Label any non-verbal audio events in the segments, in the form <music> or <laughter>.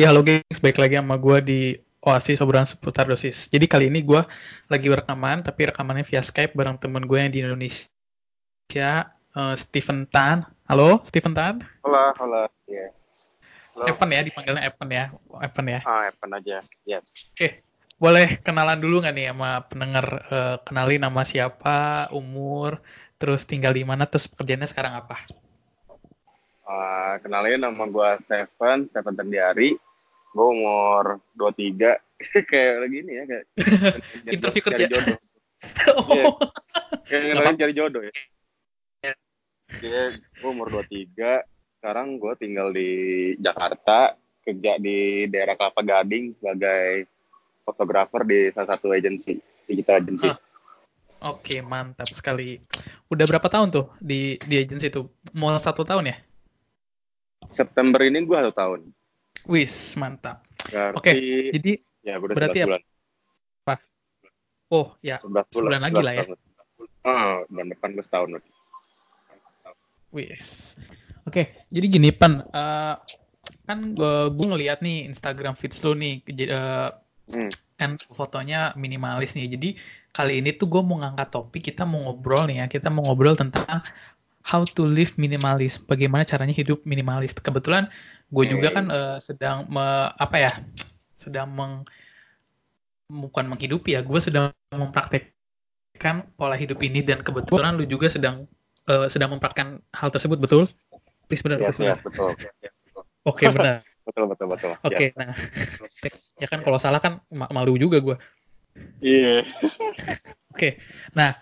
Jadi halo gengs, baik lagi sama gue di Oasis obrolan seputar dosis. Jadi kali ini gue lagi rekaman, tapi rekamannya via Skype bareng temen gue yang di Indonesia, uh, Stephen Tan. Halo, Stephen Tan. Halo, halo. Yeah. Halo. Evan ya, dipanggilnya Evan ya. Evan ya. Ah, Evan aja. Ya. Yeah. Oke, boleh kenalan dulu nggak nih sama pendengar? Uh, kenali nama siapa, umur, terus tinggal di mana, terus pekerjaannya sekarang apa? Uh, kenalin nama gue Stephen, Stephen Tendiari. Gue umur 23. <laughs> kayak lagi ini ya. Kayak <laughs> Interview kerja. jodoh. <laughs> oh. Kayak Nggak kenalin cari jodoh ya. Iya, gue umur 23. Sekarang gue tinggal di Jakarta. Kerja di daerah Kelapa Gading sebagai fotografer di salah satu agensi, digital agency. Ah. Oke, mantap sekali. Udah berapa tahun tuh di di agensi itu? Mau satu tahun ya? September ini gue satu tahun. Wis, mantap. Berarti, Oke, jadi ya berarti 11 bulan. oh ya 11 bulan, sebulan lagi lah ya. Ah, bulan depan gue setahun lagi. Wis. Oke, jadi gini Pan, Eh, kan gue gue ngeliat nih Instagram feeds lu nih, eh, Hmm. kan fotonya minimalis nih. Jadi kali ini tuh gue mau ngangkat topik, kita mau ngobrol nih ya, kita mau ngobrol tentang how to live minimalis, bagaimana caranya hidup minimalis. Kebetulan gue juga kan eh, sedang me- apa ya, sedang meng bukan menghidupi ya, gue sedang mempraktekkan pola hidup ini dan kebetulan lu juga sedang eh, sedang mempraktekkan hal tersebut, betul? Please benar, Yes, please yes, betul. Oke benar. <laughs> Betul, betul, betul. Oke, Yes. nah, ya kan kalau salah kan ma- malu juga gue. Iya. Oke, nah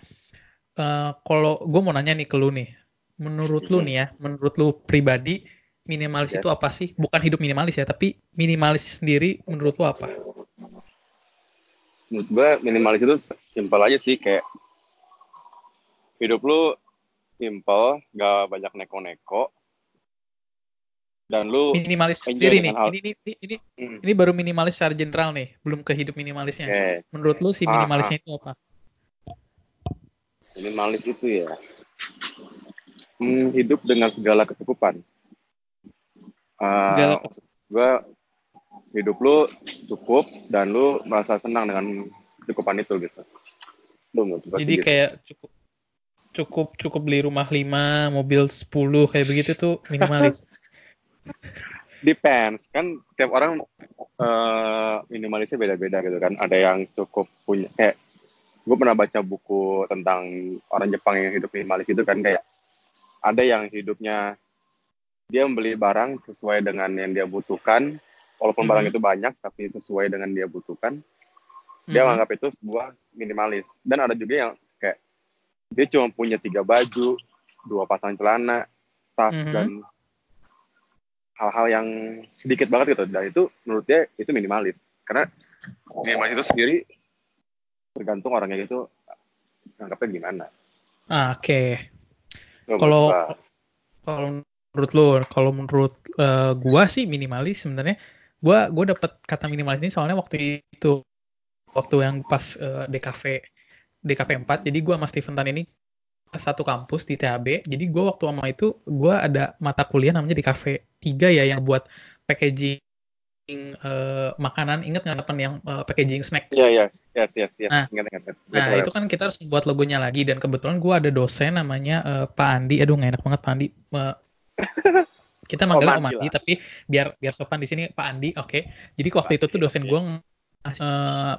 eh, kalau gue mau nanya nih ke lu nih, menurut lu Mhm. nih ya, menurut lu pribadi minimalis Yes. itu apa sih? Bukan hidup minimalis ya, tapi minimalis sendiri menurut lu apa? Menurut gue minimalis itu simpel aja sih kayak hidup lu simpel, gak banyak neko-neko, dan lu Minimalis sendiri nih, hal- ini, ini ini ini Hmm, ini baru minimalis secara general nih, belum ke hidup minimalisnya. oke, Menurut lu si Ah, minimalisnya itu apa? minimalis itu ya hmm, hidup dengan segala kecukupan. Segala Uh, gue hidup lu cukup dan lu merasa senang dengan kecukupan itu gitu. Lu Jadi gitu. kayak cukup cukup cukup beli rumah 5, mobil 10 kayak begitu tuh minimalis. <laughs> depends kan tiap orang eh, minimalisnya beda-beda gitu kan ada yang cukup punya kayak gue pernah baca buku tentang orang Jepang yang hidup minimalis itu kan kayak ada yang hidupnya dia membeli barang sesuai dengan yang dia butuhkan walaupun Mhm. barang itu banyak tapi sesuai dengan dia butuhkan dia Mhm. menganggap itu sebuah minimalis dan ada juga yang kayak dia cuma punya tiga baju dua pasang celana tas Mhm. dan hal-hal yang sedikit banget gitu dan itu menurut dia itu minimalis karena minimalis itu sendiri tergantung orangnya itu anggapnya gimana Ah, Oke. Menurut Kalau kalau menurut lo, kalau menurut eh, gua sih minimalis sebenarnya. Gua gua dapat kata minimalis ini soalnya waktu itu waktu yang pas eh, DKV DKV 4 jadi gua sama Steven Tan ini satu kampus di THB jadi gua waktu sama itu gua ada mata kuliah namanya DKV 3 ya yang buat packaging eh, makanan inget nggak Pan, yang eh, packaging snack Iya, iya, yes, yes. Nah, Ingat, ingat, ingat. Nah, itu kan kita harus buat logonya lagi dan kebetulan gua ada dosen namanya eh, Pak Andi. Aduh, nggak enak banget Pak Andi. Eh, <laughs> kita manggil Om Om Andi tapi biar biar sopan di sini Pak Andi. Oke. Jadi waktu itu tuh dosen ngasih, eh,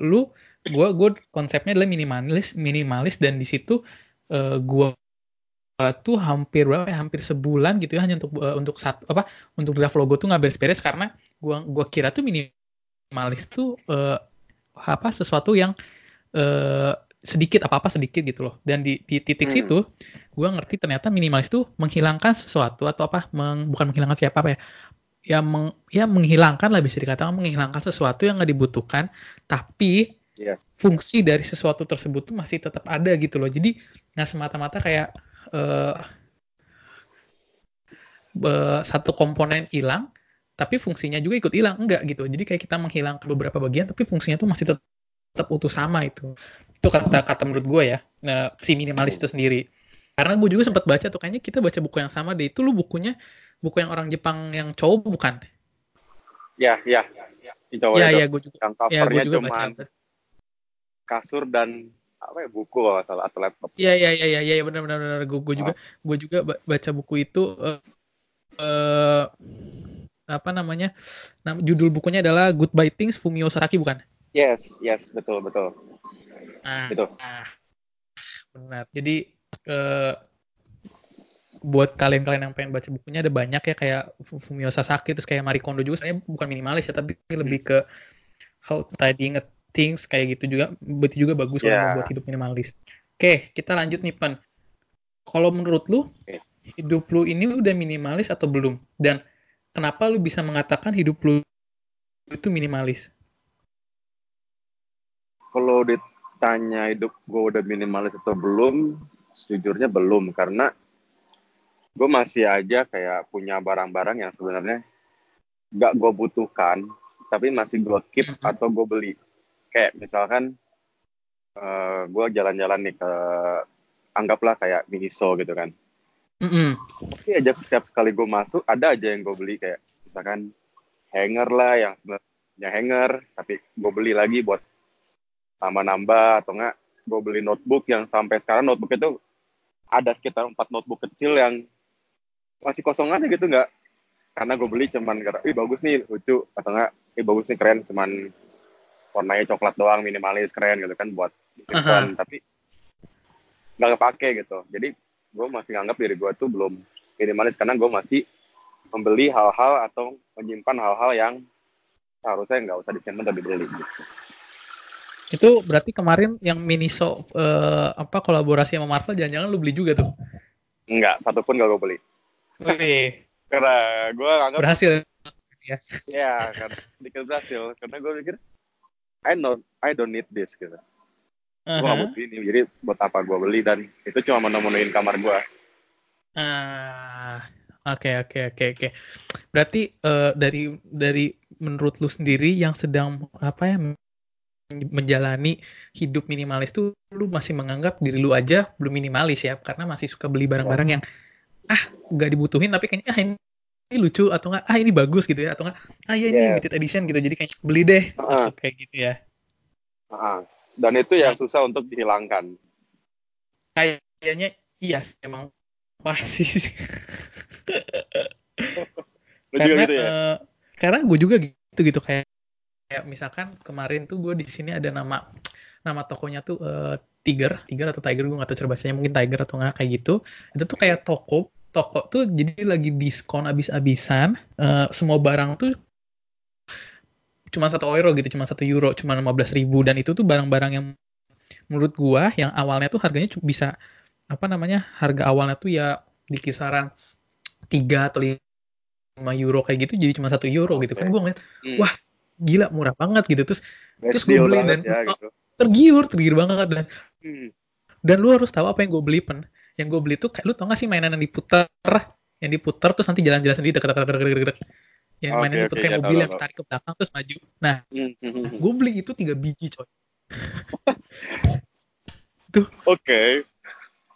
lu gua gua konsepnya adalah minimalis minimalis dan di situ eh, gua tuh hampir berapa ya? hampir sebulan gitu ya hanya untuk eh, untuk satu apa untuk draft logo tuh nggak beres-beres karena gua gua kira tuh minimalis tuh eh, apa sesuatu yang eh, sedikit apa apa sedikit gitu loh dan di, di titik Hmm. situ gue ngerti ternyata minimalis tuh menghilangkan sesuatu atau apa meng- bukan menghilangkan siapa apa ya ya meng- ya menghilangkan lah bisa dikatakan menghilangkan sesuatu yang nggak dibutuhkan tapi Yes. fungsi dari sesuatu tersebut tuh masih tetap ada gitu loh jadi nggak semata-mata kayak eh, be- satu komponen hilang tapi fungsinya juga ikut hilang enggak gitu jadi kayak kita menghilangkan beberapa bagian tapi fungsinya tuh masih tetap, tetap utuh sama itu itu kata kata menurut gue ya nah, si minimalis itu sendiri karena gue juga sempat baca tuh kayaknya kita baca buku yang sama deh itu lu bukunya buku yang orang Jepang yang cowok bukan Ya, ya. Itu Iya, itu. iya, gue juga. Yang Ya, gue covernya juga cuman baca. kasur dan apa ya buku kalau nggak salah atau laptop. Iya, iya, iya, iya, iya, benar, benar, benar. Gue, gue juga, gue juga ba- baca buku itu. eh, apa namanya? Nam, judul bukunya adalah Goodbye Things Fumio Saraki bukan? Yes, yes, betul, betul. Nah, Itu. nah, benar. Jadi eh, buat kalian-kalian yang pengen baca bukunya ada banyak ya kayak Fu- Fumio Sasaki terus kayak Marie Kondo juga saya bukan minimalis ya tapi lebih ke how tidying a things kayak gitu juga itu juga bagus Yeah. buat hidup minimalis. Oke, kita lanjut nih Pan. Kalau menurut lu Oke. hidup lu ini udah minimalis atau belum? Dan kenapa lu bisa mengatakan hidup lu itu minimalis? Kalau ditanya hidup gue udah minimalis atau belum, sejujurnya belum karena gue masih aja kayak punya barang-barang yang sebenarnya nggak gue butuhkan, tapi masih gue keep Mhm. atau gue beli. Kayak misalkan eh gue jalan-jalan nih ke anggaplah kayak Miniso gitu kan. Mm-mm. Tapi aja setiap sekali gue masuk ada aja yang gue beli kayak misalkan hanger lah yang sebenarnya hanger tapi gue beli lagi buat nambah-nambah atau enggak gue beli notebook yang sampai sekarang notebook itu ada sekitar empat notebook kecil yang masih kosong aja gitu nggak karena gue beli cuman karena ih bagus nih lucu atau enggak ih bagus nih keren cuman warnanya coklat doang minimalis keren gitu kan buat disimpan tapi nggak kepake gitu. Jadi gue masih nganggap diri gue tuh belum minimalis karena gue masih membeli hal-hal atau menyimpan hal-hal yang seharusnya nggak usah disimpan tapi dibeli gitu. Itu berarti kemarin yang Miniso eh, apa kolaborasi sama Marvel jangan-jangan lu beli juga tuh. Enggak, satupun gak gue beli. Wih, Karena gue anggap berhasil ya. ya karena berhasil karena gue pikir I don't I don't need this gitu. Gue gak butuh ini, jadi buat apa gue beli dan itu cuma menu-menuin kamar gue. Ah, oke oke oke oke. Berarti eh, dari dari menurut lu sendiri yang sedang apa ya menjalani hidup minimalis tuh lu masih menganggap diri lu aja belum minimalis ya karena masih suka beli barang-barang yang ah nggak dibutuhin tapi kayaknya ah ini, ini lucu atau enggak ah ini bagus gitu ya atau enggak ah ya ini Yes. limited edition gitu jadi kayak beli deh Heeh. Atau kayak gitu ya Ah, dan itu yang susah untuk dihilangkan. kayaknya iya emang masih juga karena gitu ya? eh, karena gue juga gitu gitu. Kayak kayak misalkan kemarin tuh gue di sini ada nama nama tokonya tuh eh, Tiger. Tiger atau Tiger gue nggak tahu cara bacanya. Mungkin Tiger atau nggak kayak gitu. Itu tuh kayak toko. Toko tuh jadi lagi diskon abis-abisan. Eh, semua barang tuh cuma satu euro gitu cuma satu euro cuma 15.000 ribu dan itu tuh barang-barang yang menurut gua yang awalnya tuh harganya bisa apa namanya harga awalnya tuh ya di kisaran 3 atau 5 euro kayak gitu jadi cuma satu euro gitu kan gua ngeliat Hmm. wah, gila murah banget gitu terus Best terus gue beli dan- ya, gitu. tergiur tergiur banget dan Hmm. dan lu harus tahu apa yang gue beli pen yang gue beli tuh kayak lu tau gak sih mainan yang diputar yang diputar terus nanti jalan-jalan sendiri deket deket yang mainan oke, diputar kayak ya, mobil tahu, yang tarik ke belakang terus maju. Nah Hmm, hmm, hmm, gue beli itu tiga biji coy. <laughs> Oke.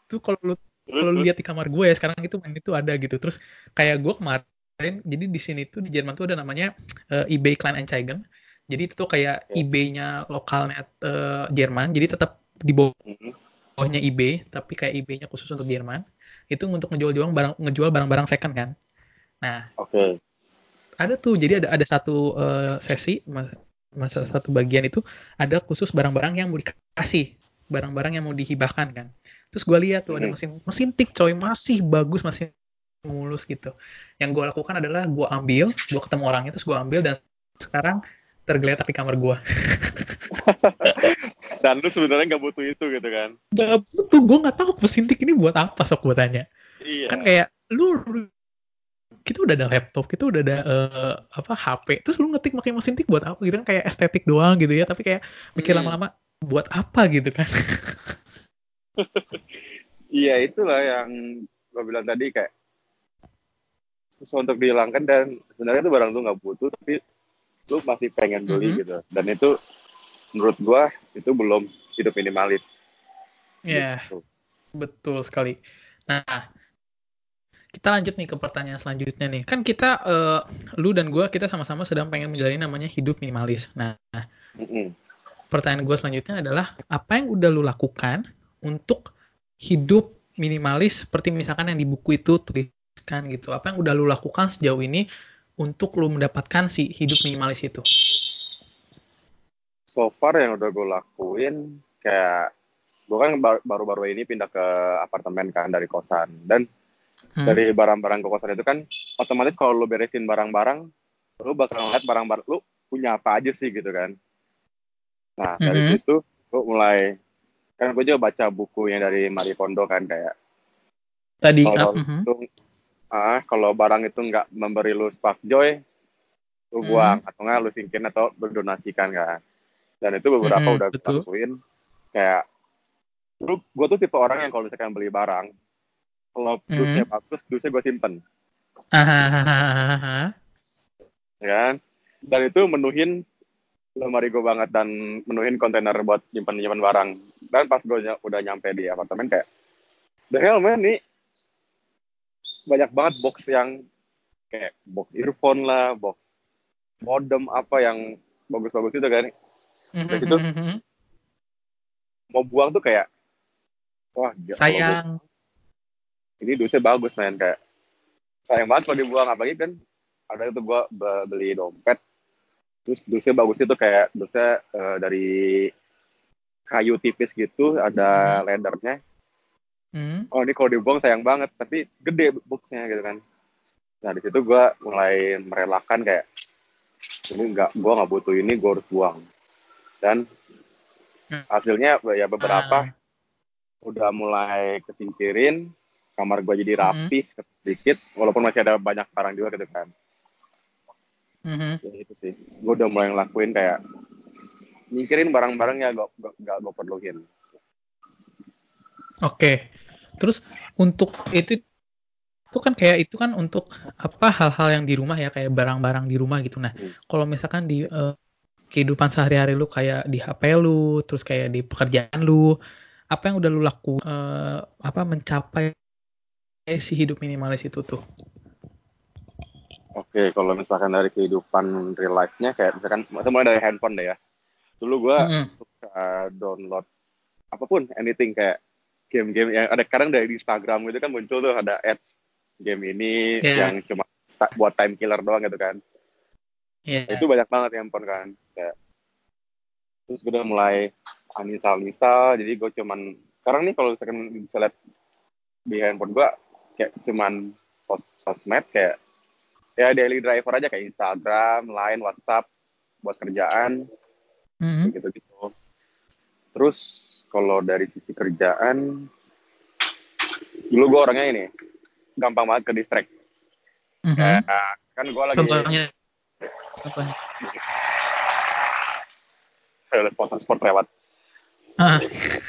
tuh kalau lu kalau lu lihat di kamar gue ya sekarang itu main itu ada gitu. Terus kayak gue kemarin jadi di sini tuh di Jerman tuh ada namanya eh, eBay Kleinanzeigen jadi itu tuh kayak Oke. eBay-nya lokalnya eh, Jerman. Jadi tetap di bawah Hmm. bawahnya eBay tapi kayak eBay-nya khusus untuk Jerman. Itu untuk ngejual-jual barang ngejual barang-barang second kan. Nah Oke. Ada tuh jadi ada ada satu eh, sesi mas, masa satu bagian itu ada khusus barang-barang yang mau dikasih barang-barang yang mau dihibahkan kan terus gue lihat tuh ada Mhm. mesin mesin tik coy masih bagus masih mulus gitu yang gue lakukan adalah gue ambil gue ketemu orangnya terus gue ambil dan sekarang tergeletak di kamar gue <laughs> Dan lu sebenarnya nggak butuh itu gitu kan? gak butuh gue nggak tahu mesin tik ini buat apa sok gue tanya Iya. kan kayak lu- kita udah ada laptop kita udah ada eh, apa HP terus lu ngetik pakai mesin tik buat apa gitu kan kayak estetik doang gitu ya tapi kayak mikir Hmm. lama-lama buat apa gitu kan <laughs> Iya itulah yang gue bilang tadi kayak susah untuk dihilangkan dan sebenarnya itu barang lu nggak butuh tapi lu masih pengen beli Mhm. gitu dan itu menurut gua itu belum hidup minimalis. ya Gitu. betul sekali nah kita lanjut nih ke pertanyaan selanjutnya nih. Kan kita, uh, lu dan gue, kita sama-sama sedang pengen menjalani namanya hidup minimalis. Nah, mm -mm. pertanyaan gue selanjutnya adalah, apa yang udah lu lakukan untuk hidup minimalis seperti misalkan yang di buku itu tuliskan gitu. Apa yang udah lu lakukan sejauh ini untuk lu mendapatkan si hidup minimalis itu? So far yang udah gue lakuin kayak gue kan baru-baru ini pindah ke apartemen kan dari kosan dan hmm. dari barang-barang ke kosan itu kan otomatis kalau lu beresin barang-barang lu bakal ngeliat barang-barang lu punya apa aja sih gitu kan nah dari hmm. situ gue mulai kan gue juga baca buku yang dari Marie Kondo kan kayak tadi kalau uh, itu ah kalau barang itu nggak memberi lu spark joy lu mm-hmm. buang atau nggak lu singkirin atau berdonasikan kan dan itu beberapa mm-hmm, udah gue lakuin kayak lu gue tuh tipe orang yang kalau misalkan beli barang kalau mm-hmm. dusnya bagus dusnya gue simpen. Ya kan? Dan itu menuhin lemari gue banget dan menuhin kontainer buat nyimpan nyimpan barang. Dan pas gue ny udah nyampe di apartemen kayak the hell man nih banyak banget box yang kayak box earphone lah box modem apa yang bagus-bagus itu kan. Dan itu mau buang tuh kayak wah sayang ini dusnya bagus man kayak sayang banget kalau dibuang apalagi kan ada itu gue beli dompet terus dusnya bagus itu kayak dusnya uh, dari kayu tipis gitu ada hmm. ledernya hmm. oh ini kalau dibuang sayang banget tapi gede boxnya gitu kan nah di situ gue mulai merelakan kayak ini nggak gue nggak butuh ini gue harus buang dan hmm. hasilnya ya beberapa uh. udah mulai kesingkirin kamar gue jadi rapi hmm. sedikit walaupun masih ada banyak barang juga gitu kan mm-hmm. ya itu sih gue udah mulai ngelakuin kayak mikirin barang-barang yang gak, gak, gak gue perluin oke okay. terus untuk itu itu kan kayak itu kan untuk apa hal-hal yang di rumah ya kayak barang-barang di rumah gitu nah hmm. kalau misalkan di uh, kehidupan sehari-hari lu kayak di HP lu terus kayak di pekerjaan lu apa yang udah lu laku uh, apa mencapai si hidup minimalis itu tuh Oke, kalau misalkan dari kehidupan real life-nya kayak misalkan mulai dari handphone deh ya. Dulu gue mm -hmm. suka download apa pun, anything kayak game-game yang ada kadang dari Instagram gitu kan muncul tuh ada ads game ini yeah. yang cuma buat time killer doang gitu kan. Yeah. Itu banyak banget handphone kan. Kayak, terus gue udah mulai uninstall-install, jadi gue cuman sekarang nih kalau misalkan bisa lihat di handphone gue kayak cuman sos sosmed kayak ya daily driver aja kayak Instagram, Line, WhatsApp buat kerjaan, mm-hmm. gitu-gitu. Terus kalau dari sisi kerjaan, dulu gue orangnya ini gampang banget ke distract. Mm-hmm. Kayak, kan gue lagi. Contohnya. Contohnya. Ada sport sport lewat. Ah.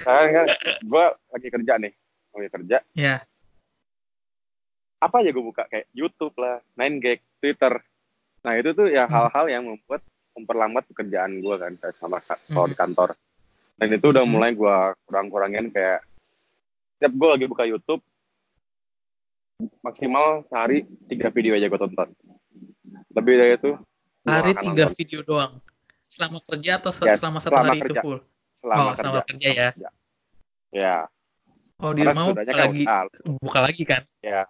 Kan, kan gue lagi kerja nih, lagi kerja. Iya. Yeah apa aja gue buka kayak YouTube lah, Nine Gag, Twitter. Nah itu tuh ya hmm. hal-hal yang membuat memperlambat pekerjaan gue kan sama kalau hmm. di kantor. Dan itu udah hmm. mulai gue kurang-kurangin kayak setiap gue lagi buka YouTube maksimal sehari tiga video aja gue tonton. Lebih dari itu hari tiga nonton. video doang. Selama kerja atau yes, selama satu hari kerja. itu full? Selama oh, kerja. selama kerja ya. Ya. Kalau di rumah buka lagi, buka lagi kan? Ya,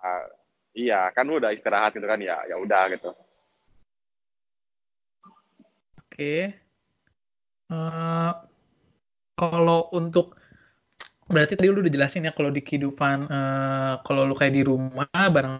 iya kan udah istirahat gitu kan ya, ya udah gitu. Oke. Okay. Uh, eh, kalau untuk berarti tadi lu udah jelasin ya kalau di kehidupan uh, kalau lu kayak di rumah barang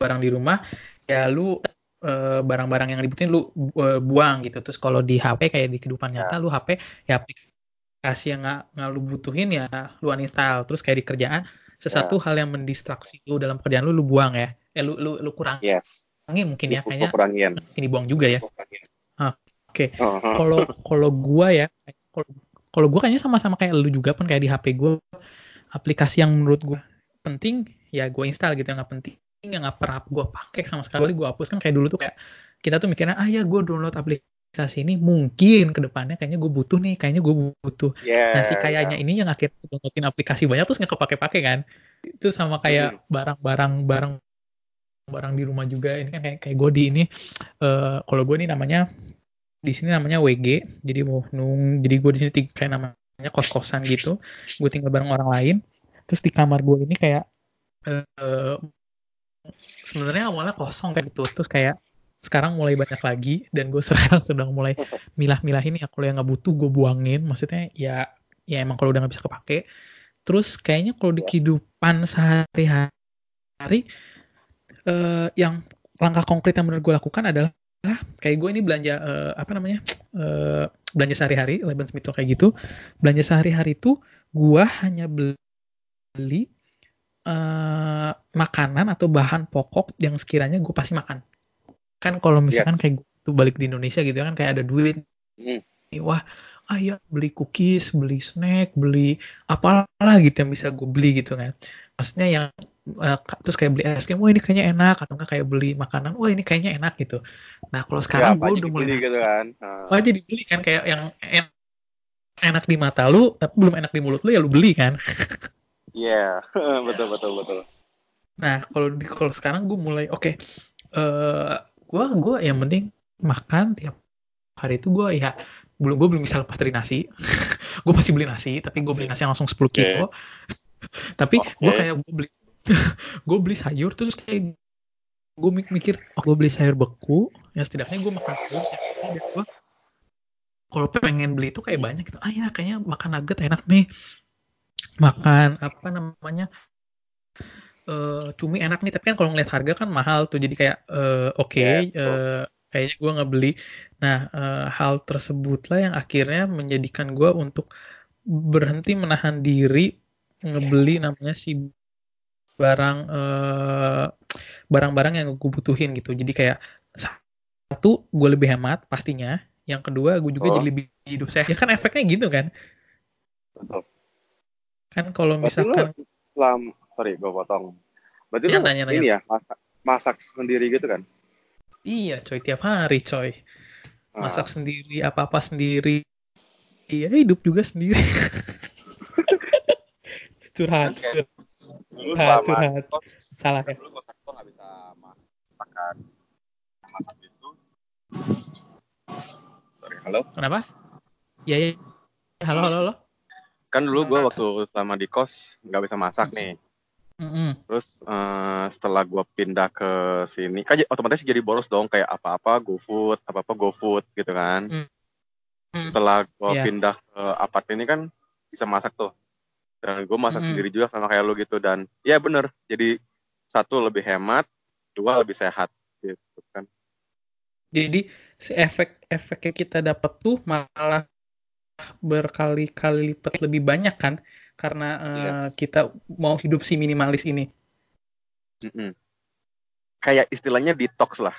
barang di rumah ya lu barang eh, barang-barang yang dibutuhin lu uh, buang gitu terus kalau di HP kayak di kehidupan nyata ya. lu HP ya aplikasi yang nggak nggak lu butuhin ya lu uninstall terus kayak di kerjaan sesuatu yeah. hal yang mendistraksi lu dalam pekerjaan lu lu buang ya eh lu lu lu kurang yes. mungkin ya kayaknya kurangin. ini buang juga ya oke okay. kalau kalau gua ya kalau kalau gua kayaknya sama-sama kayak lu juga pun kayak di HP gua aplikasi yang menurut gua penting ya gua install gitu yang nggak penting yang nggak pernah gua pakai sama sekali gua hapus kan kayak dulu tuh kayak kita tuh mikirnya ah ya gua download aplikasi aplikasi ini mungkin ke depannya kayaknya gue butuh nih kayaknya gue butuh yeah, nah si kayaknya yeah. ini yang akhirnya downloadin aplikasi banyak terus nggak kepake-pake kan itu sama kayak barang-barang barang barang di rumah juga ini kan kayak kayak gue di ini uh, kalau gue ini namanya di sini namanya WG jadi mau nung jadi gue di sini kayak namanya kos kosan gitu gue tinggal bareng orang lain terus di kamar gue ini kayak uh, sebenarnya awalnya kosong kayak gitu terus kayak sekarang mulai banyak lagi dan gue <laughs> sekarang sedang mulai milah-milah ini ya. Kalau yang nggak butuh gue buangin. Maksudnya ya ya emang kalau udah nggak bisa kepake. Terus kayaknya kalau di kehidupan sehari-hari uh, yang langkah konkret yang menurut gue lakukan adalah kayak gue ini belanja uh, apa namanya uh, belanja sehari-hari Leben Smith kayak gitu. Belanja sehari-hari itu gue hanya beli uh, makanan atau bahan pokok yang sekiranya gue pasti makan kan kalau misalkan yes. kayak gue balik di Indonesia gitu kan kayak ada duit mm. wah ah ya beli cookies, beli snack, beli apalah gitu yang bisa gue beli gitu kan. Maksudnya yang uh, terus kayak beli es krim, wah ini kayaknya enak atau enggak kayak beli makanan, wah ini kayaknya enak gitu. Nah kalau sekarang ya, gue udah mulai gitu kan. Uh. Wah jadi beli kan kayak yang en enak di mata lu tapi belum enak di mulut lu ya lu beli kan. Iya, yeah. <laughs> betul betul betul. Nah kalau di kalau sekarang gue mulai oke, okay, uh, gue gue yang penting makan tiap hari itu gue ya belum gue belum bisa lepas dari nasi. <laughs> Gue pasti beli nasi tapi gue beli nasi yang langsung 10 kilo. Okay. <laughs> tapi okay. gue kayak gue beli <laughs> gue beli sayur terus kayak gue mikir oh gue beli sayur beku. Ya setidaknya gue makan sayur ya gue kalau pengen beli itu kayak banyak gitu. Ah ya kayaknya makan nugget enak nih. Makan apa namanya uh, cumi enak nih tapi kan kalau ngeliat harga kan mahal tuh jadi kayak uh, oke okay, yeah, uh, kayaknya gue nggak beli nah uh, hal tersebutlah yang akhirnya menjadikan gue untuk berhenti menahan diri ngebeli namanya si barang uh, barang-barang yang gue butuhin gitu. Jadi kayak satu gue lebih hemat pastinya. Yang kedua gue juga oh. jadi lebih hidup sehat. Ya kan efeknya gitu kan? Betul. kan kalau misalkan sorry gue potong berarti ya, lu nanya, nanya. ini ya masak masak sendiri gitu kan Iya coy, tiap hari coy. Masak ah. sendiri, apa-apa sendiri. Iya, hidup juga sendiri. <laughs> curhat, okay. curhat, curhat. Salah ya. Dulu gue gak bisa masakan. Masak itu. Sorry, halo? Kenapa? Iya, iya. Halo, halo, halo. Kan dulu gue waktu selama di kos nggak bisa masak nih. Mm-hmm. Terus uh, setelah gue pindah ke sini, kan otomatis jadi boros dong kayak apa-apa GoFood, apa-apa GoFood gitu kan. Mm-hmm. Setelah gue yeah. pindah ke apartemen ini kan bisa masak tuh. Dan gue masak mm-hmm. sendiri juga sama kayak lo gitu dan ya bener. Jadi satu lebih hemat, dua lebih sehat gitu kan. Jadi si efek-efek yang kita dapat tuh malah berkali-kali lipat lebih banyak kan karena uh, yes. kita mau hidup si minimalis ini. Mm -hmm. Kayak istilahnya detox lah.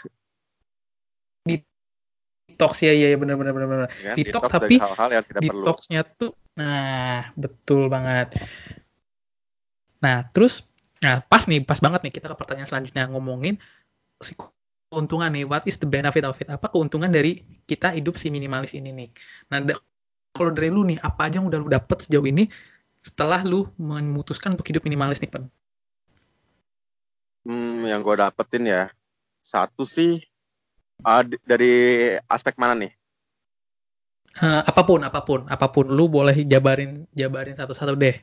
Detox ya ya benar benar benar benar. Ya, detox, detox tapi hal-hal yang tidak detoxnya perlu. tuh nah betul banget. Nah terus nah pas nih pas banget nih kita ke pertanyaan selanjutnya ngomongin si keuntungan nih what is the benefit of it apa keuntungan dari kita hidup si minimalis ini nih nah kalau dari lu nih apa aja yang udah lu dapet sejauh ini setelah lu memutuskan untuk hidup minimalis nih, Pen? Hmm, yang gue dapetin ya, satu sih uh, dari aspek mana nih? Uh, apa pun, apa pun, apa pun, lu boleh jabarin, jabarin satu-satu deh.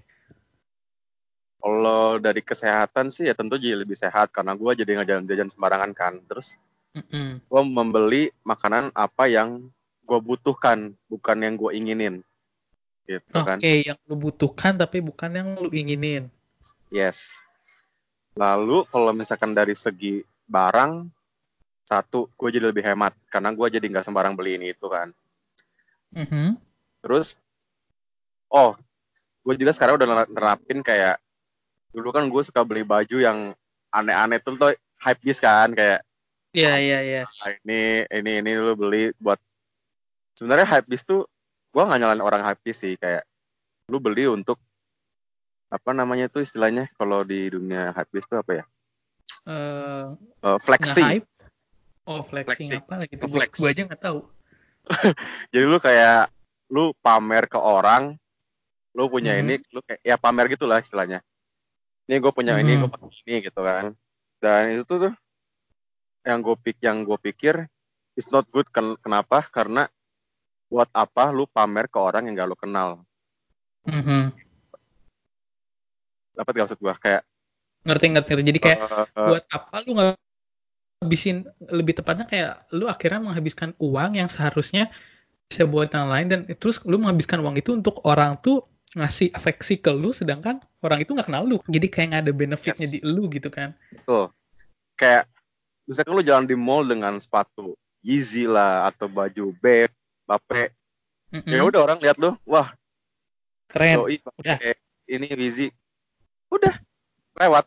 Kalau dari kesehatan sih ya tentu jadi lebih sehat karena gue jadi nggak jajan-jajan sembarangan kan. Terus mm -hmm. gue membeli makanan apa yang gue butuhkan, bukan yang gue inginin gitu kan. Oke, yang lu butuhkan tapi bukan yang lu inginin. Yes. Lalu kalau misalkan dari segi barang, satu, gue jadi lebih hemat karena gue jadi nggak sembarang beli ini itu kan. Mm -hmm. Terus, oh, gue juga sekarang udah nerapin kayak dulu kan gue suka beli baju yang aneh-aneh tuh tuh hype bis kan kayak. Iya yeah, iya yeah, iya. Yeah. Ini ini ini lu beli buat sebenarnya hype bis tuh gue nggak nyalain orang happy sih kayak lu beli untuk apa namanya tuh istilahnya kalau di dunia habis tuh apa ya? Uh, uh, flexing. Oh flexing, flexing. apa lagi tuh? Flex. Gue aja nggak tahu. <laughs> Jadi lu kayak lu pamer ke orang, lu punya hmm. ini, lu kayak ya pamer gitulah istilahnya. Ini gue punya hmm. ini, gue pakai ini gitu kan. Dan itu tuh, tuh yang gue pik yang gue pikir it's not good Ken- kenapa karena buat apa lu pamer ke orang yang gak lu kenal Mhm. dapat gak maksud gue kayak ngerti ngerti jadi kayak eh, eh, buat apa lu nggak habisin lebih tepatnya kayak lu akhirnya menghabiskan uang yang seharusnya bisa buat yang lain dan terus lu menghabiskan uang itu untuk orang tuh ngasih afeksi ke lu sedangkan orang itu nggak kenal lu jadi kayak nggak ada benefitnya Yes. di lu gitu kan Tuh. Kayak misalkan lu jalan di mall dengan sepatu Yeezy lah atau baju Bape, Bape. Mm-mm. Ya udah orang lihat lu, wah, keren doi Udah. ini Yeezy. Udah lewat.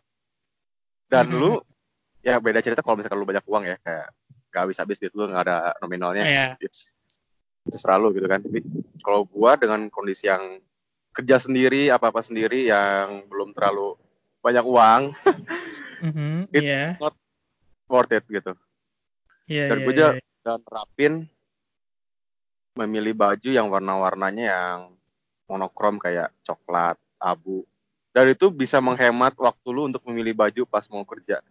Dan Mhm. lu ya beda cerita kalau misalkan lu banyak uang ya kayak gak habis-habis duit lu nggak ada nominalnya. ya It's terserah lu gitu kan. Tapi kalau gua dengan kondisi yang kerja sendiri, apa-apa sendiri yang belum terlalu banyak uang, <laughs> Mhm. it's, Iya. it's not worth it gitu. Iya, Dan iya, gue aja iya. udah nerapin memilih baju yang warna-warnanya yang monokrom kayak coklat, abu. Dan itu bisa menghemat waktu lu untuk memilih baju pas mau kerja.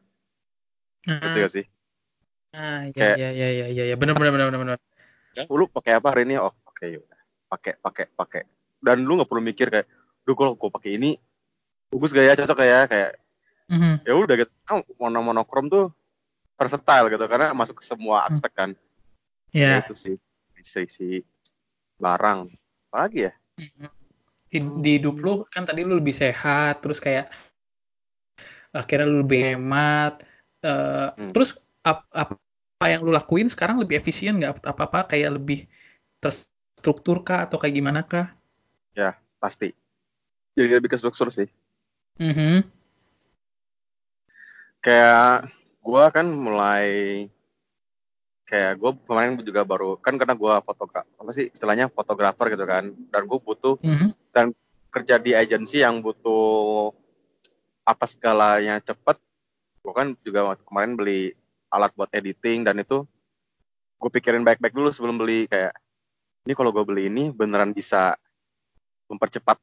Ngerti Ah, gak sih? ah, iya, iya, iya, iya, iya, iya, benar, benar, benar, benar, benar. Ya, lu pakai apa hari ini? Oh, oke yaudah. Pakai, pakai, pakai. Dan lu nggak perlu mikir kayak, duh kalau gue pakai ini bagus gak ya, cocok gak ya? Kayak Mhm. ya udah gitu. Nah, mono monokrom tuh versatile gitu karena masuk ke semua aspek kan. Iya. Ya, itu sih sisi barang. Apalagi ya? Di, di hidup lu kan tadi lu lebih sehat, terus kayak akhirnya lu lebih hemat. eh, Hmm. Terus ap- apa yang lu lakuin sekarang lebih efisien nggak? Apa-apa kayak lebih terstruktur kah atau kayak gimana kah? Pasti. Jadi lebih ke struktur sih. Mhm. kayak gua kan mulai kayak gue kemarin juga baru kan karena gua fotogra apa sih istilahnya fotografer gitu kan. Dan gue butuh Mhm. kerja di agensi yang butuh apa segalanya cepet gue kan juga kemarin beli alat buat editing dan itu gue pikirin baik-baik dulu sebelum beli kayak ini kalau gue beli ini beneran bisa mempercepat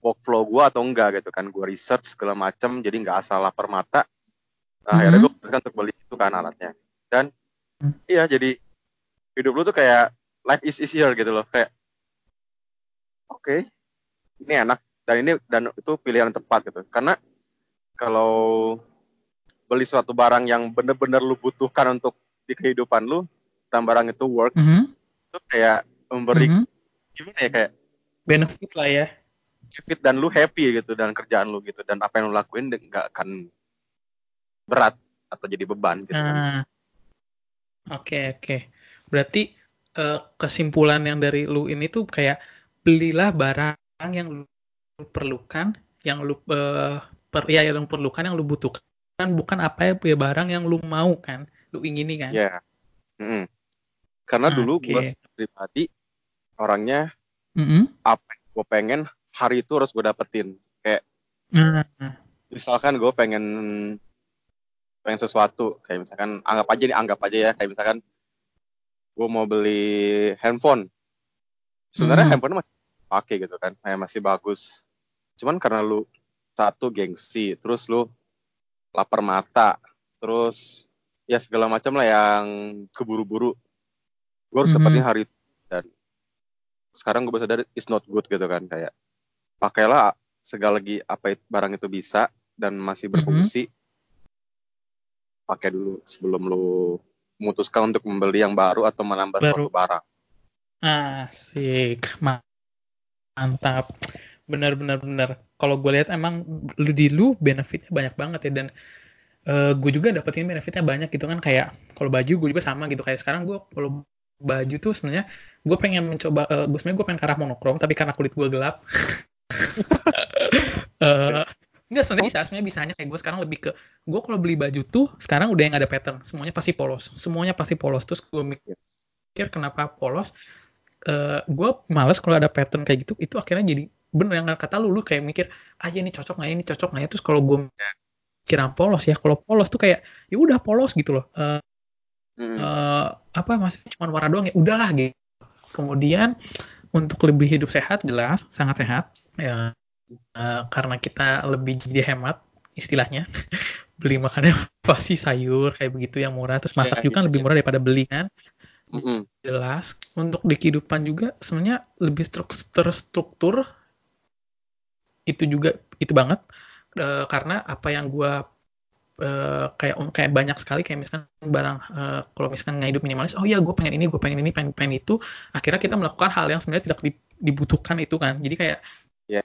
workflow gue atau enggak? Gitu kan. Gue research segala macam jadi nggak asal lapar mata. Nah akhirnya Mhm. gue putuskan untuk beli itu kan alatnya. Dan Hmm. iya jadi hidup lu tuh kayak life is easier gitu loh kayak oke ini enak dan ini dan itu pilihan yang tepat gitu karena kalau beli suatu barang yang bener-bener lu butuhkan untuk di kehidupan lu dan barang itu works Mhm. itu kayak memberi Mhm. gimana ya kayak Benefit lah ya. fit dan lu happy gitu dan kerjaan lu gitu dan apa yang lu lakuin nggak akan berat atau jadi beban gitu kan. Nah, oke oke. Berarti eh, kesimpulan yang dari lu ini tuh kayak belilah barang yang lu perlukan, yang lu eh, per, ya yang lu perlukan, yang lu butuhkan, bukan apa ya barang yang lu mau kan, lu ingini kan. Ya. Mm-mm. Karena dulu Oke. gue pribadi orangnya Mm-mm. apa yang gue pengen hari itu harus gue dapetin. Kayak Nah, misalkan gue pengen pengen sesuatu. Kayak misalkan anggap aja nih anggap aja ya. Kayak misalkan gue mau beli handphone. Sebenarnya Hmm. handphone masih pakai gitu kan. Kayak masih bagus. Cuman karena lu satu gengsi. Terus lu lapar mata. Terus ya segala macam lah yang keburu-buru. Gue harus Mhm. dapetin hari itu. Dan sekarang gue sadar it's not good gitu kan. Kayak pakailah segala lagi apa barang itu bisa dan masih Mhm. berfungsi pakai dulu sebelum lu memutuskan untuk membeli yang baru atau menambah Baru. suatu barang asik, Ma- mantap. Bener bener bener. Kalau gue lihat emang lu di lu benefitnya banyak banget ya dan gue juga dapetin benefitnya banyak gitu kan kayak kalau baju gue juga sama gitu kayak sekarang gue kalau baju tuh sebenarnya gue pengen mencoba eh, gue sebenarnya gue pengen ke arah monokrom tapi karena kulit gue gelap <laughs> eh Enggak, sebenarnya bisa, sebenarnya bisa hanya kayak gue sekarang lebih ke gue kalau beli baju tuh sekarang udah yang ada pattern, semuanya pasti polos, semuanya pasti polos. Terus gue mikir kenapa polos? Eh gue males kalau ada pattern kayak gitu, itu akhirnya jadi bener yang kata lu, lu kayak mikir, ah ya ini cocok nggak ya, ini cocok nggak ya? Terus kalau gue kira polos ya, kalau polos tuh kayak ya udah polos gitu loh. Eh Mm-mm. eh, apa masih cuma warna doang ya? Udahlah gitu. Kemudian untuk lebih hidup sehat jelas sangat sehat ya eh, karena kita lebih jadi hemat istilahnya. <laughs> Beli makannya pasti sayur kayak begitu yang murah. Terus masak Iya, juga kan iya, lebih iya. murah daripada beli kan? Mm-mm. jelas. Untuk di kehidupan juga sebenarnya lebih struk- terstruktur itu juga itu banget. Eh, karena apa yang gua eh, kayak kayak banyak sekali kayak misalkan barang eh, kalau misalkan nggak hidup minimalis oh iya gue pengen ini gue pengen ini pengen pengen itu. Akhirnya kita melakukan hal yang sebenarnya tidak di- dibutuhkan itu kan? Jadi kayak Ya,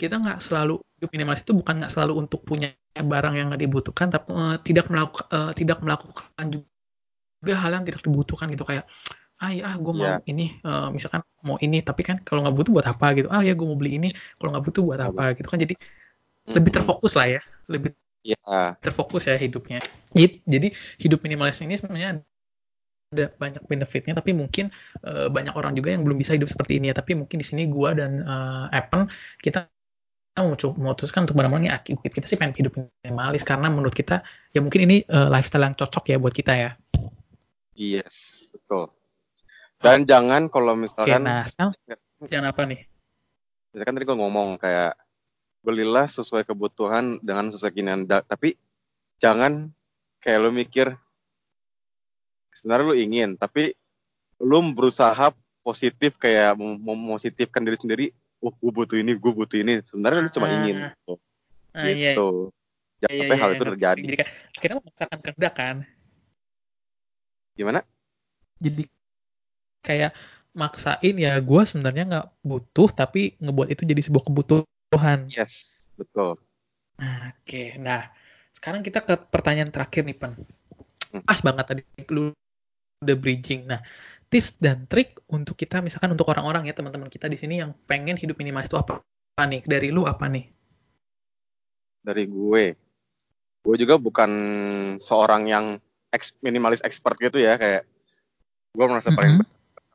kita nggak selalu hidup minimalis itu bukan nggak selalu untuk punya barang yang nggak dibutuhkan tapi eh, tidak melakukan tidak melakukan juga hal yang tidak dibutuhkan gitu. Kayak ah ya gue mau Iya. ini eh, misalkan mau ini tapi kan kalau nggak butuh buat apa gitu? Ah ya gue mau beli ini kalau nggak butuh buat apa? Gitu kan. Jadi lebih terfokus lah ya lebih Ya, terfokus ya hidupnya. Jadi- hidup minimalis ini sebenarnya ada banyak benefitnya tapi mungkin eh, banyak orang juga yang belum bisa hidup seperti ini ya. Tapi mungkin di sini gua dan eh, Evan kita memutuskan untuk benar-benar nih aki- kita sih pengen hidup minimalis karena menurut kita ya mungkin ini eh, lifestyle yang cocok ya buat kita ya yes, betul. Dan jangan kalau misalkan, nah sekarang jangan apa nih misalkan tadi gue ngomong kayak belilah sesuai kebutuhan dengan sesuai keinginan, tapi jangan kayak lu mikir sebenarnya lu ingin, tapi lu berusaha positif kayak mem- mempositifkan diri sendiri. Oh, gue butuh ini, gue butuh ini. Sebenarnya lu cuma Ah. ingin. Gitu. ah, iya, Gitu. Jangan iya, sampai iya, hal iya, itu terjadi. jadi kan akhirnya memaksakan kehendak kan Gimana? jadi kayak maksain ya gue sebenarnya nggak butuh tapi ngebuat itu jadi sebuah kebutuhan. Yes, betul. Nah, Oke, nah sekarang kita ke pertanyaan terakhir nih Pen. Hmm. Pas banget tadi lu udah bridging. Nah tips dan trik untuk kita misalkan untuk orang-orang ya teman-teman kita di sini yang pengen hidup minimalis itu apa? Apa nih dari lu apa nih? Dari gue. Gue juga bukan seorang yang ex- minimalis expert gitu ya. Kayak gue merasa paling Mhm.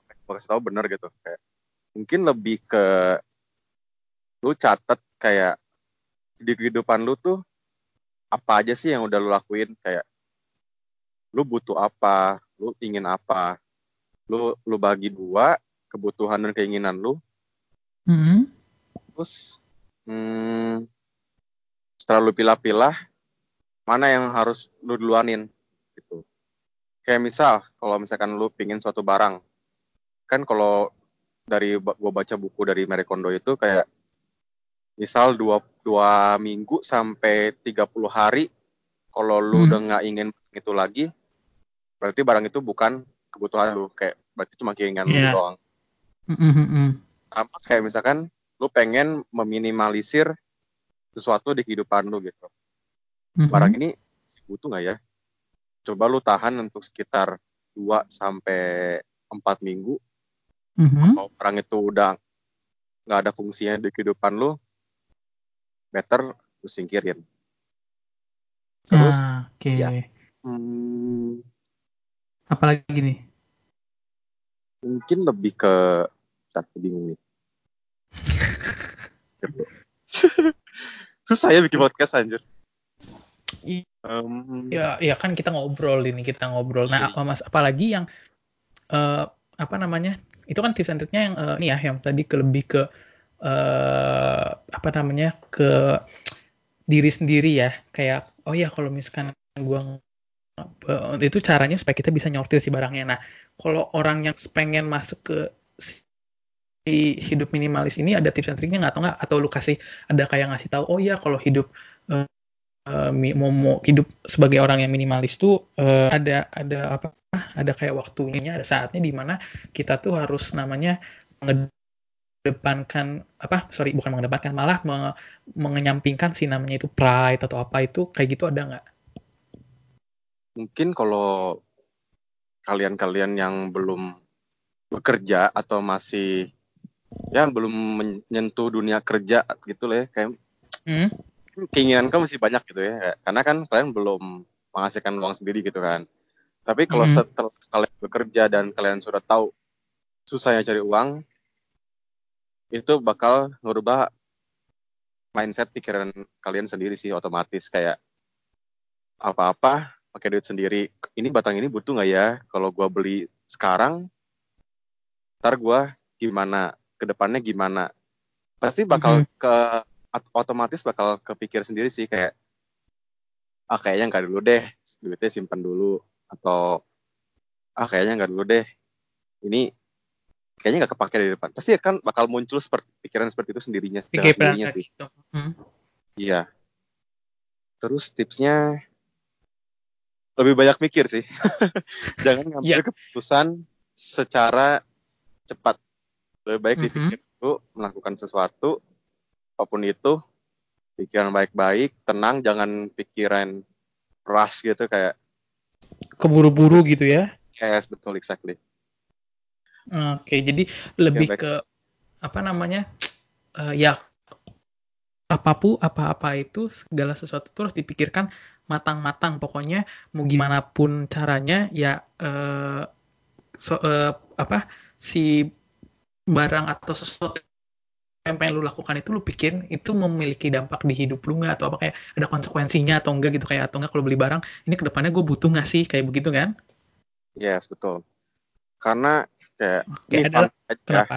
gue kasih tahu bener gitu kayak mungkin lebih ke lu catat kayak di kehidupan lu tuh apa aja sih yang udah lu lakuin kayak lu butuh apa lu ingin apa lu lu bagi dua kebutuhan dan keinginan lu Mhm. terus hmm, setelah lu pilah-pilah mana yang harus lu duluanin gitu kayak misal kalau misalkan lu pingin suatu barang kan kalau dari gue baca buku dari Marie Kondo itu kayak misal dua, dua minggu sampai 30 hari kalau lu Hmm. udah nggak ingin itu lagi berarti barang itu bukan kebutuhan lu kayak berarti cuma keinginan Iya. lu doang Mhm, mhm. sama kayak misalkan lu pengen meminimalisir sesuatu di kehidupan lu gitu Mhm. barang ini butuh nggak ya coba lu tahan untuk sekitar 2 sampai 4 minggu Mhm. kalau barang itu udah nggak ada fungsinya di kehidupan lu better lu singkirin terus Ah, Oke. ya. hmm, Apalagi nih? mungkin lebih ke aku bingung nih <laughs> susah ya bikin podcast anjir Em, Ya, ya kan kita ngobrol ini kita ngobrol. Nah, Iya. apa mas apalagi yang eh, apa namanya? Itu kan tips and triknya yang eh, ini ya, yang tadi ke lebih ke eh, apa namanya ke diri sendiri ya. Kayak oh ya kalau misalkan gua itu caranya supaya kita bisa nyortir si barangnya. Nah, kalau orang yang pengen masuk ke si hidup minimalis ini ada tips and triknya nggak atau nggak atau lu kasih ada kayak ngasih tahu oh ya kalau hidup eh, mi- mau, mau hidup sebagai orang yang minimalis tuh eh, ada ada apa ada kayak waktunya ada saatnya di mana kita tuh harus namanya mengedepankan apa sorry bukan mengedepankan malah me- mengenyampingkan si namanya itu pride atau apa itu kayak gitu ada nggak? Mungkin kalau kalian-kalian yang belum bekerja atau masih ya belum menyentuh dunia kerja gitu lah ya kayak Hmm? keinginan kan masih banyak gitu ya karena kan kalian belum menghasilkan uang sendiri gitu kan tapi kalau Mhm. setelah kalian bekerja dan kalian sudah tahu susahnya cari uang itu bakal ngerubah mindset pikiran kalian sendiri sih otomatis kayak apa-apa pakai duit sendiri. Ini batang ini butuh nggak ya? Kalau gua beli sekarang ntar gua gimana? Ke depannya gimana? Pasti bakal Mhm. ke ot- otomatis bakal kepikir sendiri sih kayak ah kayaknya nggak dulu deh duitnya simpan dulu. Atau ah kayaknya nggak dulu deh ini kayaknya nggak kepake di depan. Pasti akan bakal muncul seperti pikiran seperti itu sendirinya sendirinya sih. gitu. Hmm. iya. Terus tipsnya lebih banyak mikir sih <laughs> jangan ngambil Iya. keputusan secara cepat lebih baik Mhm. dipikir dulu melakukan sesuatu apa pun itu pikiran baik-baik tenang jangan pikiran rush gitu kayak Keburu-buru gitu ya. yes betul exactly Oke, jadi lebih baik. ke apa namanya? eh, ya apa pun apa-apa itu segala sesuatu itu harus dipikirkan matang-matang. Pokoknya mau gimana pun caranya ya eh, so- eh, apa si barang atau sesuatu yang pengen lu lakukan itu lu pikirin itu memiliki dampak di hidup lu nggak atau apa kayak ada konsekuensinya atau enggak gitu kayak atau enggak kalau beli barang ini ke depannya gue butuh nggak sih kayak begitu kan? yes betul karena kayak Oke, ini adalah fact ya kenapa?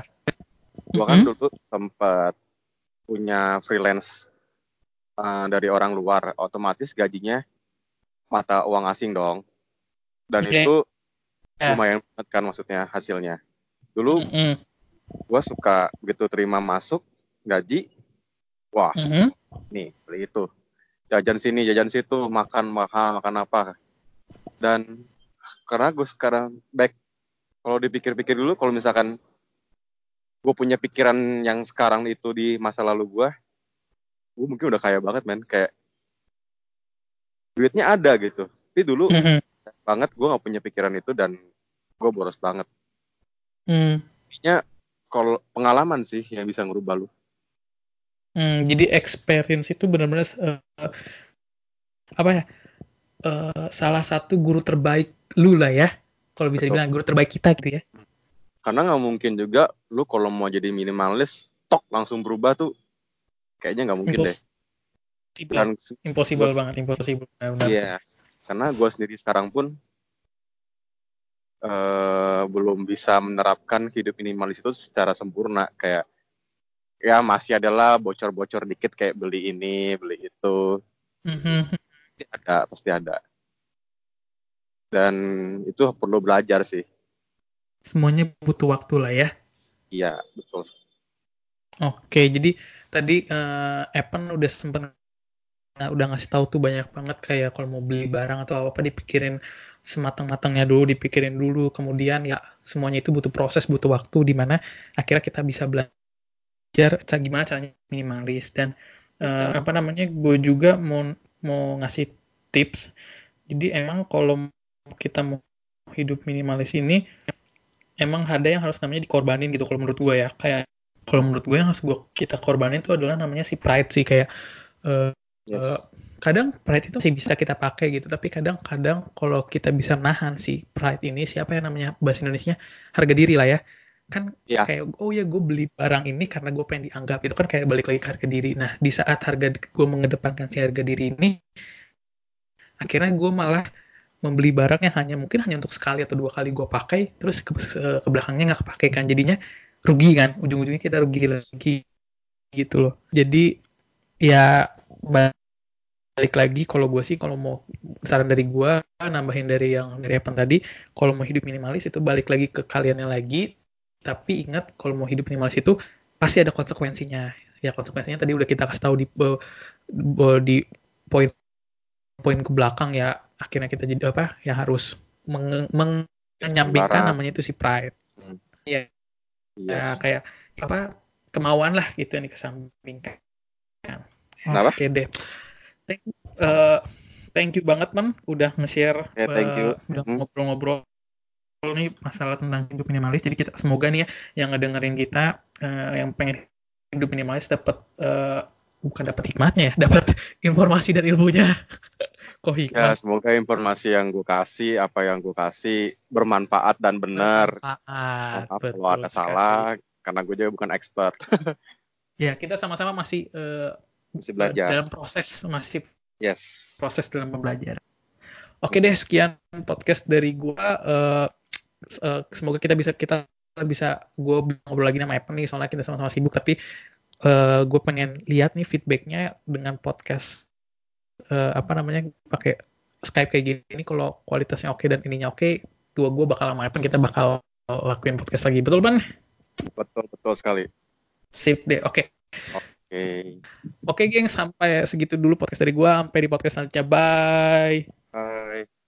gua kan Mhm. dulu sempat punya freelance uh, dari orang luar otomatis gajinya mata uang asing dong dan Oke. itu Ya. lumayan banget kan maksudnya hasilnya dulu Mhm. gua suka begitu terima masuk gaji wah Mhm. nih beli itu jajan sini jajan situ makan mahal makan apa dan karena gue sekarang back kalau dipikir-pikir dulu kalau misalkan gue punya pikiran yang sekarang itu di masa lalu gue gue mungkin udah kaya banget men kayak duitnya ada gitu tapi dulu Mhm. banget gue nggak punya pikiran itu dan gue boros banget intinya kalau pengalaman sih yang bisa ngerubah lu Hmm, jadi experience itu benar-benar eh, apa ya? eh, salah satu guru terbaik lu lah ya. Kalau bisa dibilang guru terbaik kita gitu ya. karena nggak mungkin juga lu kalau mau jadi minimalis tok langsung berubah tuh kayaknya nggak mungkin deh Impossible, dan impossible banget, impossible. Iya, karena gue sendiri sekarang pun eh, belum bisa menerapkan hidup minimalis itu secara sempurna. Kayak ya masih adalah bocor-bocor dikit kayak beli ini, beli itu, Mhm. pasti ada, pasti ada. Dan itu perlu belajar sih. Semuanya butuh waktu lah ya. Iya, betul. Oke, jadi tadi eh, Evan udah sempet nah, udah ngasih tahu tuh banyak banget kayak kalau mau beli barang atau apa dipikirin sematang-matangnya dulu, dipikirin dulu, kemudian ya semuanya itu butuh proses, butuh waktu di mana akhirnya kita bisa belajar cara gimana caranya minimalis dan Betul. apa namanya gue juga mau mau ngasih tips. Jadi emang kalau kita mau hidup minimalis ini emang ada yang harus namanya dikorbanin gitu kalau menurut gue ya kayak kalau menurut gue yang harus gue kita korbanin itu adalah namanya si pride sih kayak eh, Yes. Eh, kadang pride itu masih bisa kita pakai gitu tapi kadang-kadang kalau kita bisa menahan si pride ini siapa yang namanya bahasa Indonesia harga diri lah ya kan Iya. kayak oh ya gue beli barang ini karena gue pengen dianggap itu kan kayak balik lagi ke harga diri nah di saat harga gue mengedepankan si harga diri ini akhirnya gue malah membeli barang yang hanya mungkin hanya untuk sekali atau dua kali gue pakai terus ke, ke belakangnya nggak kepake kan jadinya rugi kan ujung-ujungnya kita rugi lagi gitu loh. Jadi ya balik lagi kalau gue sih kalau mau saran dari gue nambahin dari yang dari Evan tadi kalau mau hidup minimalis itu balik lagi ke kaliannya lagi tapi ingat kalau mau hidup minimalis itu pasti ada konsekuensinya. Ya konsekuensinya tadi udah kita kasih tahu di di poin poin ke belakang ya akhirnya kita jadi apa ya harus menyampingkan Barang. namanya itu si pride. Ya Yes. kayak apa kemauan lah gitu yang dikesampingkan Kenapa? oke deh thank, eh, thank you banget man udah nge-share Ya, thank you. eh, udah ngobrol-ngobrol nih masalah tentang hidup minimalis jadi kita semoga nih ya yang ngedengerin kita eh, yang pengen hidup minimalis dapat eh, bukan dapat hikmahnya ya <laughs> dapat informasi dan ilmunya kok Ya, semoga informasi yang gue kasih, apa yang gue kasih bermanfaat dan benar. bermanfaat Maaf betul kalau ada sekali. salah, karena gue juga bukan expert. <laughs> ya kita sama-sama masih eh, Masih belajar. dalam proses masih Yes. proses dalam pembelajaran. Oke deh, sekian podcast dari gua. Eh, eh, semoga kita bisa kita bisa gue ngobrol lagi sama Evan nih soalnya kita sama-sama sibuk tapi gue pengen lihat nih feedbacknya dengan podcast eh, apa namanya pakai Skype kayak gini kalau kualitasnya oke dan ininya oke gua gua bakal sama Evan kita bakal lakuin podcast lagi betul ban Betul betul sekali. sip deh oke Oke. oke geng sampai segitu dulu podcast dari gua sampai di podcast selanjutnya bye Bye.